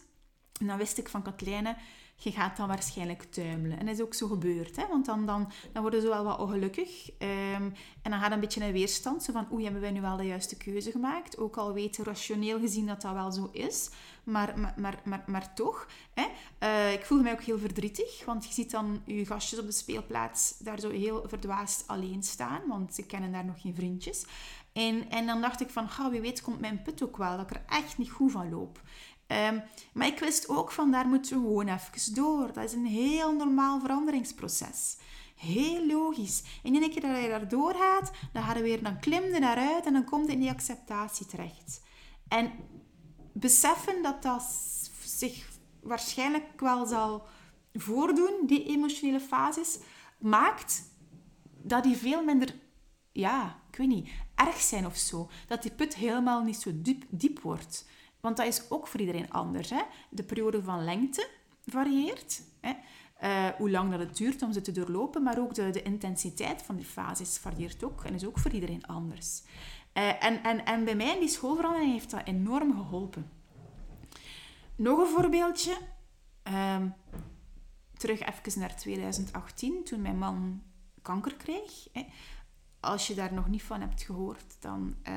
En dan wist ik van Katlijne, je gaat dan waarschijnlijk tuimelen. En dat is ook zo gebeurd, hè? want dan, dan, dan worden ze wel wat ongelukkig. Um, en dan gaat een beetje een weerstand, zo van, oei, hebben wij nu wel de juiste keuze gemaakt? Ook al weten rationeel gezien dat dat wel zo is. Maar, maar, maar, maar, toch, hè? Uh, ik voelde mij ook heel verdrietig, want je ziet dan je gastjes op de speelplaats daar zo heel verdwaasd alleen staan, want ze kennen daar nog geen vriendjes. En, en dan dacht ik van, wie weet komt mijn put ook wel, dat ik er echt niet goed van loop. Um, maar ik wist ook van, daar moeten we gewoon even door. Dat is een heel normaal veranderingsproces. Heel logisch. En in keer dat je daar doorgaat, dan, ga je weer, dan klim je daaruit en dan komt je in die acceptatie terecht. En beseffen dat dat zich waarschijnlijk wel zal voordoen, die emotionele fases, maakt dat die veel minder, ja, ik weet niet, erg zijn of zo. Dat die put helemaal niet zo diep, diep wordt. Want dat is ook voor iedereen anders. Hè? De periode van lengte varieert. Hè? Uh, hoe lang dat het duurt om ze te doorlopen, maar ook de, de intensiteit van die fases varieert ook en is ook voor iedereen anders. Uh, en, en, en bij mij die schoolverandering heeft dat enorm geholpen. Nog een voorbeeldje. Uh, terug even naar 2018, toen mijn man kanker kreeg. Als je daar nog niet van hebt gehoord, dan uh,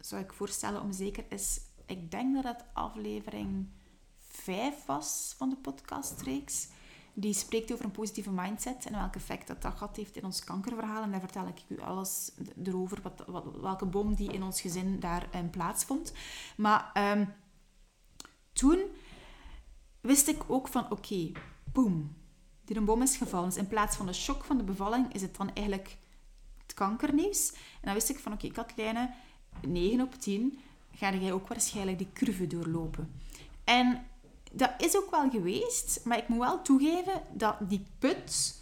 zou ik voorstellen om zeker eens... Ik denk dat het aflevering 5 was van de podcastreeks. Die spreekt over een positieve mindset en welk effect dat dat gehad heeft in ons kankerverhaal. En daar vertel ik u alles erover, wat, wat, welke boom die in ons gezin daarin plaatsvond. Maar um, toen wist ik ook van, oké, boem, die een boom is gevallen. Dus in plaats van de shock van de bevalling is het dan eigenlijk het kankernieuws. En dan wist ik van, oké, okay, Katlijne, 9 op 10 ga jij ook waarschijnlijk die curve doorlopen. En dat is ook wel geweest, maar ik moet wel toegeven dat die put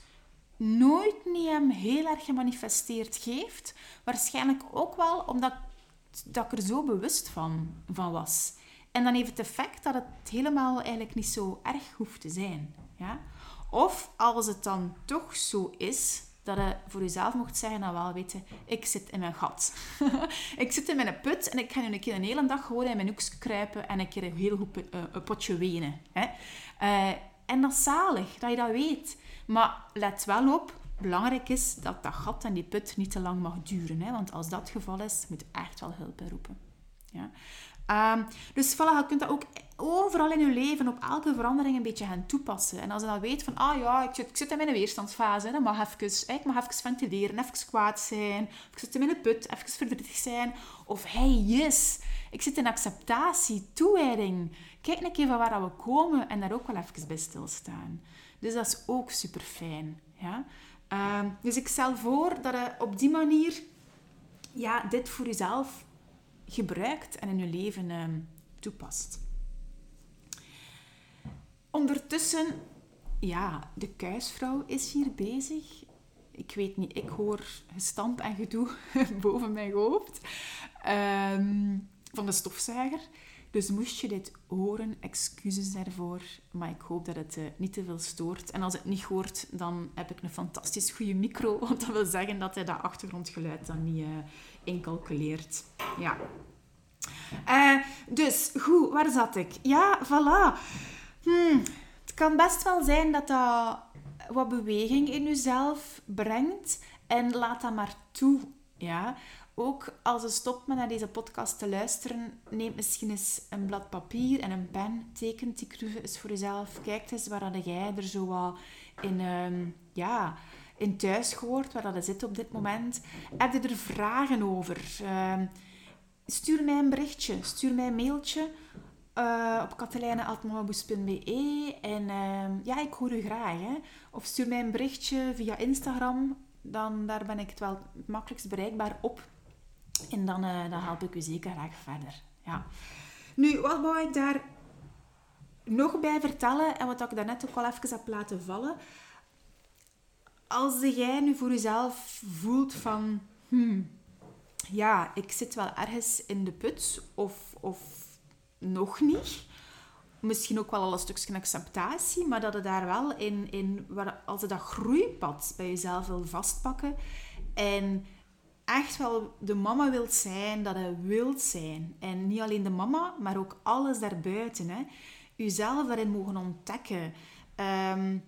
nooit niet heel erg gemanifesteerd geeft. Waarschijnlijk ook wel omdat dat ik er zo bewust van, van was. En dan heeft het effect dat het helemaal eigenlijk niet zo erg hoeft te zijn. Ja? Of als het dan toch zo is, dat je voor jezelf mocht zeggen, nou wel, weet je, ik zit in mijn gat. ik zit in mijn put en ik ga nu een keer een hele dag gewoon in mijn hoekje kruipen en een keer een heel goed uh, een potje wenen. Hè? Uh, en dat is zalig, dat je dat weet. Maar let wel op, belangrijk is dat dat gat en die put niet te lang mag duren. Hè? Want als dat het geval is, moet echt wel hulp roepen. Ja? Um, dus voilà, je kunt dat ook overal in je leven, op elke verandering een beetje gaan toepassen. En als je dan weet van, ah ja, ik zit, ik zit in mijn weerstandsfase, dan mag even, ik mag even ventileren, even kwaad zijn, ik zit in mijn put, even verdrietig zijn. Of, hey, yes, ik zit in acceptatie, toewijding. Kijk een keer van waar we komen en daar ook wel even bij stilstaan. Dus dat is ook super fijn. Ja? Um, dus ik stel voor dat je op die manier ja, dit voor jezelf gebruikt en in je leven uh, toepast. Ondertussen, ja, de kuisvrouw is hier bezig. Ik weet niet, ik hoor gestamp en gedoe boven mijn hoofd um, van de stofzuiger. Dus moest je dit horen, excuses daarvoor. Maar ik hoop dat het uh, niet te veel stoort. En als het niet hoort, dan heb ik een fantastisch goede micro. Want dat wil zeggen dat hij dat achtergrondgeluid dan niet uh, incalculeert. Ja. Uh, dus, goed, waar zat ik? Ja, voilà. Hmm, het kan best wel zijn dat dat wat beweging in jezelf brengt. En laat dat maar toe. Ja? Ook als je stopt met naar deze podcast te luisteren, neem misschien eens een blad papier en een pen. Tekent die kruve eens voor jezelf. Kijk eens waar dat jij er zo in, um, ja, in thuis hoort, waar dat zit op dit moment. Heb je er vragen over? Uh, stuur mij een berichtje, stuur mij een mailtje uh, op katelijne.mamaboes.be en uh, ja, ik hoor u graag. Hè. Of stuur mij een berichtje via Instagram, dan daar ben ik het wel makkelijkst bereikbaar op. En dan, uh, dan help ik u zeker graag verder. Ja. Nu, wat wou ik daar nog bij vertellen, en wat ik daarnet ook al even heb laten vallen. Als jij nu voor jezelf voelt van... Hmm, ja, ik zit wel ergens in de put of, of nog niet. Misschien ook wel al een stukje acceptatie, maar dat je daar wel in, in waar, als je dat groeipad bij jezelf wil vastpakken en echt wel de mama wilt zijn dat je wilt zijn. En niet alleen de mama, maar ook alles daarbuiten. Hè. Jezelf daarin mogen ontdekken. Um,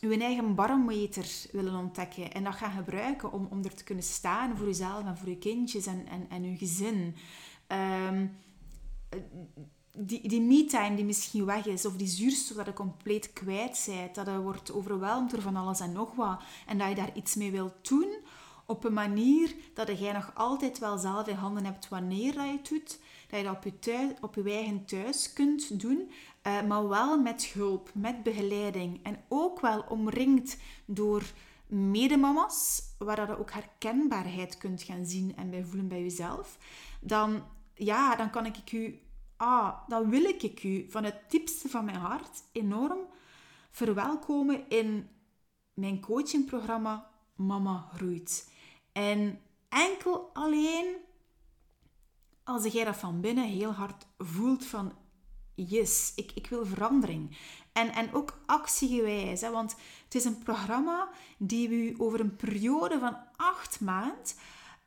uw eigen barometer willen ontdekken en dat gaan gebruiken om, om er te kunnen staan voor jezelf en voor je kindjes en, en, en je gezin. Um, die, die me-time die misschien weg is, of die zuurstof dat je compleet kwijt bent, dat je wordt overweldigd door van alles en nog wat, en dat je daar iets mee wilt doen, op een manier dat jij nog altijd wel zelf in handen hebt wanneer dat je het doet, dat je dat op je, thuis, eigen thuis kunt doen, uh, maar wel met hulp, met begeleiding. En ook wel omringd door medemama's, waar je ook herkenbaarheid kunt gaan zien en bij voelen bij jezelf. Dan, ja, dan kan ik u, ah, dan wil ik u van het diepste van mijn hart enorm verwelkomen in mijn coachingprogramma Mama Groeit. En enkel alleen als jij dat van binnen heel hard voelt van yes, ik, ik wil verandering. En, en ook actiegewijs, hè, want het is een programma die u over een periode van acht maanden,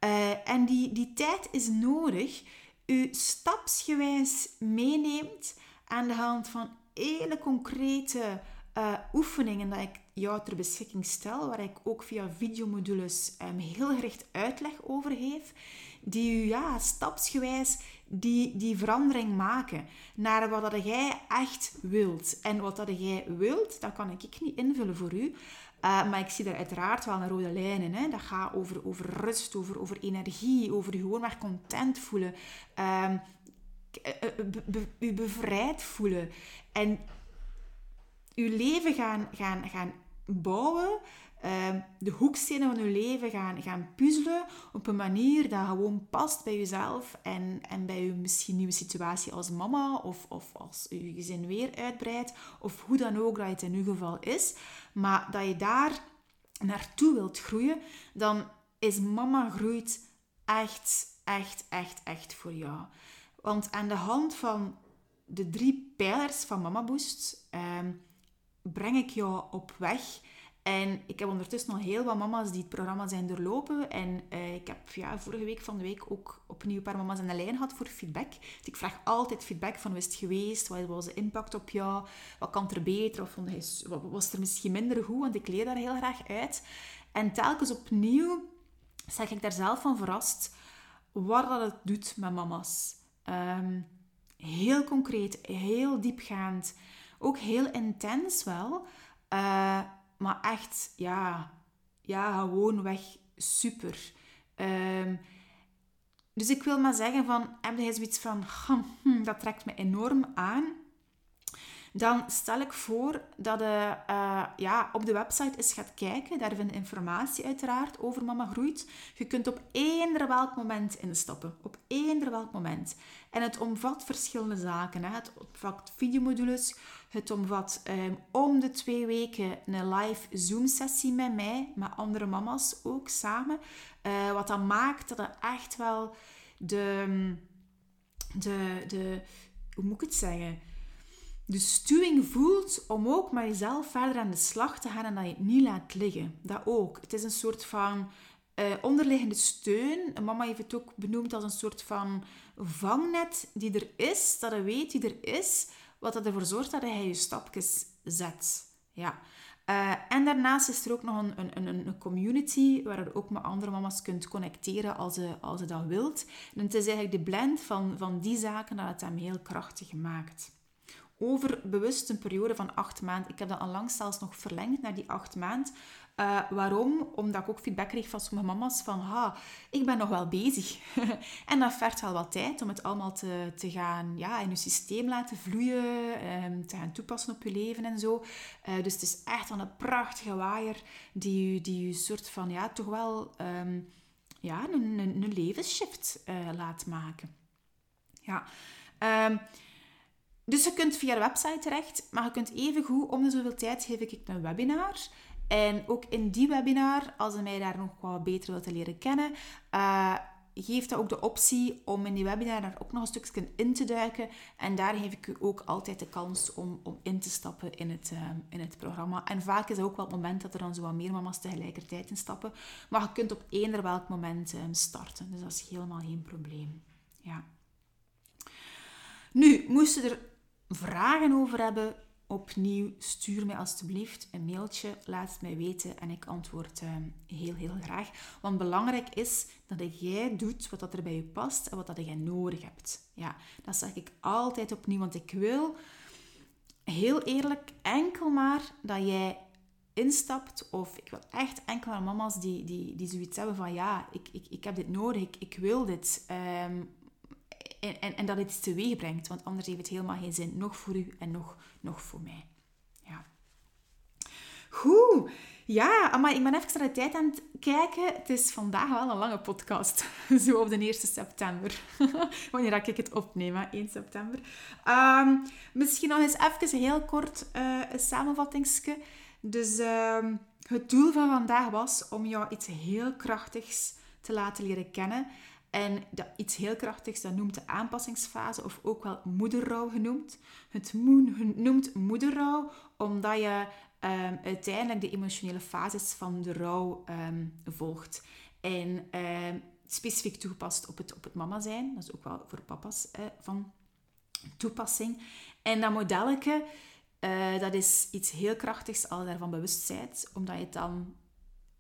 uh, en die, die tijd is nodig, u stapsgewijs meeneemt aan de hand van hele concrete uh, oefeningen dat ik jou ter beschikking stel, waar ik ook via videomodules um, heel gericht uitleg over geef, die u ja, stapsgewijs die, die verandering maken naar wat dat jij echt wilt. En wat dat jij wilt, dat kan ik niet invullen voor u. Uh, maar ik zie daar uiteraard wel een rode lijn in. Hè. Dat gaat over, over rust, over, over energie, over gewoon maar content voelen. Um, u bevrijd voelen. En uw leven gaan, gaan, gaan bouwen, uh, de hoekstenen van uw leven gaan, gaan puzzelen op een manier dat gewoon past bij jezelf en, en bij uw misschien nieuwe situatie als mama of, of als je gezin weer uitbreidt of hoe dan ook dat het in uw geval is. Maar dat je daar naartoe wilt groeien, dan is mama groeit echt, echt, echt, echt voor jou. Want aan de hand van de drie pijlers van Mama Boost ehm, breng ik jou op weg. En ik heb ondertussen al heel wat mama's die het programma zijn doorlopen. En uh, ik heb ja, vorige week van de week ook opnieuw een paar mama's aan de lijn gehad voor feedback. Dus ik vraag altijd feedback van hoe is het geweest? Wat was de impact op jou? Wat kan er beter? Of vond je, wat was er misschien minder goed? Want ik leer daar heel graag uit. En telkens opnieuw zeg ik daar zelf van verrast wat dat het doet met mama's. Ehm, heel concreet, heel diepgaand. Ook heel intens wel. Uh, maar echt, ja, ja gewoon weg super. Um, dus ik wil maar zeggen van, heb je zoiets van, hm, dat trekt me enorm aan dan stel ik voor dat je uh, ja, op de website eens gaat kijken. Daar vind je informatie uiteraard over Mama Groeit. Je kunt op eender welk moment instappen. Op eender welk moment. En het omvat verschillende zaken. Hè. Het omvat videomodules. Het omvat um, om de twee weken een live Zoom-sessie met mij, met andere mama's ook samen. Uh, wat dan maakt dat het echt wel de, de, de hoe moet ik het zeggen? de stuwing voelt om ook met jezelf verder aan de slag te gaan en dat je het niet laat liggen. Dat ook. Het is een soort van uh, onderliggende steun. Mama heeft het ook benoemd als een soort van vangnet die er is, dat je weet die er is, wat ervoor zorgt dat hij je stapjes zet. Ja. Uh, en daarnaast is er ook nog een, een, een, community waar je ook met andere mama's kunt connecteren als je, als je dat wilt. En het is eigenlijk de blend van, van die zaken dat het hem heel krachtig maakt over bewust een periode van acht maanden. Ik heb dat onlangs zelfs nog verlengd naar die acht maanden. Uh, waarom? Omdat ik ook feedback kreeg van sommige mama's van ha, ik ben nog wel bezig. en dat vergt wel wat tijd om het allemaal te, te gaan ja, in je systeem laten vloeien, um, te gaan toepassen op je leven en zo. Uh, dus het is echt wel een prachtige waaier die je, die soort van ja, toch wel um, ja, een, een, een levensshift uh, laat maken. Ja. Um, dus je kunt via de website terecht, maar je kunt even goed om de zoveel tijd geef ik een webinar. En ook in die webinar, als je mij daar nog wat beter wilt leren kennen, uh, geeft dat ook de optie om in die webinar daar ook nog een stukje in te duiken. En daar geef ik u ook altijd de kans om, om in te stappen in het, uh, in het programma. En vaak is dat ook wel het moment dat er dan zo wat meer mama's tegelijkertijd instappen. Maar je kunt op eender welk moment uh, starten. Dus dat is helemaal geen probleem. Ja. Nu, moesten er vragen over hebben, opnieuw stuur mij alstublieft een mailtje, laat het mij weten en ik antwoord uh, heel, heel graag. Want belangrijk is dat jij doet wat dat er bij je past en wat dat jij nodig hebt. Ja, dat zeg ik altijd opnieuw, want ik wil heel eerlijk enkel maar dat jij instapt of ik wil echt enkel maar mama's die, die, die zoiets hebben van ja, ik, ik, ik heb dit nodig, ik, ik wil dit. Um, en, en, en dat het iets teweeg brengt. Want anders heeft het helemaal geen zin. Nog voor u en nog, nog voor mij. Ja. Goed. Ja, maar ik ben even naar de tijd aan het kijken. Het is vandaag wel een lange podcast. Zo op de 1 september. Wanneer ik het opneem, 1 september. Um, misschien nog eens even heel kort uh, een. Dus um, het doel van vandaag was om jou iets heel krachtigs te laten leren kennen. En dat iets heel krachtigs, dat noemt de aanpassingsfase of ook wel moederrouw genoemd. Het noemt moederrouw omdat je um, uiteindelijk de emotionele fases van de rouw um, volgt. En um, specifiek toegepast op het, op het mama zijn. Dat is ook wel voor papa's uh, van toepassing. En dat modelletje Uh, dat is iets heel krachtigs als je daarvan bewust bent, omdat je dan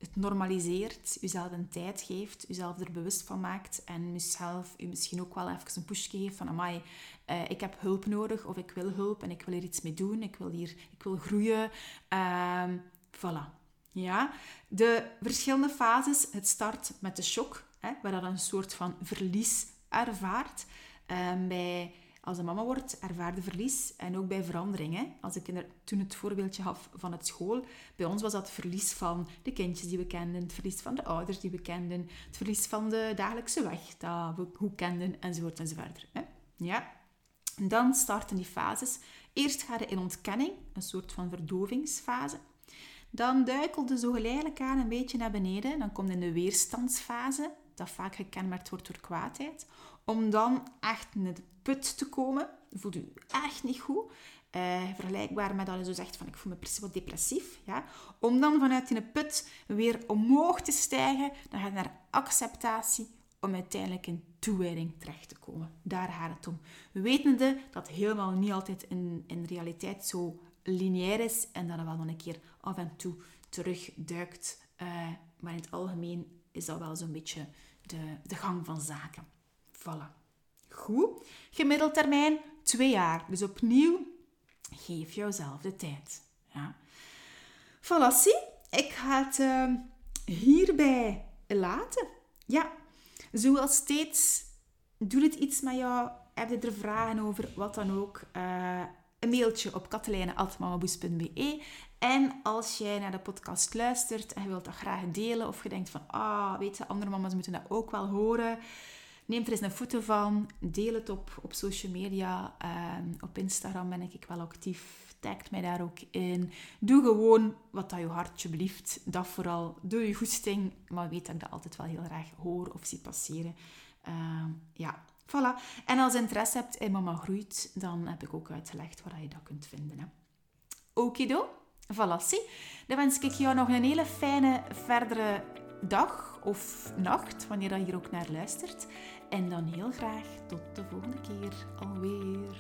het normaliseert, jezelf een tijd geeft, jezelf er bewust van maakt en jezelf je misschien ook wel even een push geeft van amai, uh, ik heb hulp nodig of ik wil hulp en ik wil hier iets mee doen, ik wil hier, ik wil groeien. Uh, voilà. Ja, de verschillende fases. Het start met de shock, hè, waar dat een soort van verlies ervaart. Um, bij als een mama wordt, ervaarde verlies en ook bij veranderingen. Als ik er toen het voorbeeldje gaf van het school, bij ons was dat het verlies van de kindjes die we kenden, het verlies van de ouders die we kenden, het verlies van de dagelijkse weg dat we goed kenden, enzovoort enzovoort. Hè? Ja. dan starten die fases. Eerst ga je in ontkenning, een soort van verdovingsfase. Dan duikelde zo geleidelijk aan een beetje naar beneden. Dan komt in de weerstandsfase, dat vaak gekenmerkt wordt door kwaadheid. Om dan echt put te komen. Voelt u echt niet goed. Uh, vergelijkbaar met dat je zo zegt van ik voel me precies wat depressief. Ja? Om dan vanuit die put weer omhoog te stijgen. Dan gaat naar acceptatie om uiteindelijk in toewijding terecht te komen. Daar gaat het om. Wetende dat helemaal niet altijd in, in realiteit zo lineair is en dat het wel nog een keer af en toe terugduikt. Uh, maar in het algemeen is dat wel zo'n beetje de, de gang van zaken. Voilà. Goed. Gemiddeld termijn twee jaar. Dus opnieuw, geef jouzelf de tijd. Ja. Ik ga het uh, hierbij laten. Ja, zoals steeds, doe het iets met jou. Heb je er vragen over, wat dan ook. Uh, een mailtje op katelijne.mamaboes.be. En als jij naar de podcast luistert en je wilt dat graag delen, of je denkt van, ah, weet je, andere mama's moeten dat ook wel horen. Neem er eens een foto van, deel het op, op social media. Ehm, op Instagram ben ik wel actief. Tag mij daar ook in. Doe gewoon wat dat je hartje blieft. Dat vooral. Doe je goesting. Maar weet dat ik dat altijd wel heel graag hoor of zie passeren. Uh, ja, Voilà. En als je interesse hebt in Mama Groeit, dan heb ik ook uitgelegd waar je dat kunt vinden. Hè. Okido. Voilà, zie. Dan wens ik jou nog een hele fijne verdere dag of nacht, wanneer je hier ook naar luistert. En dan heel graag tot de volgende keer alweer.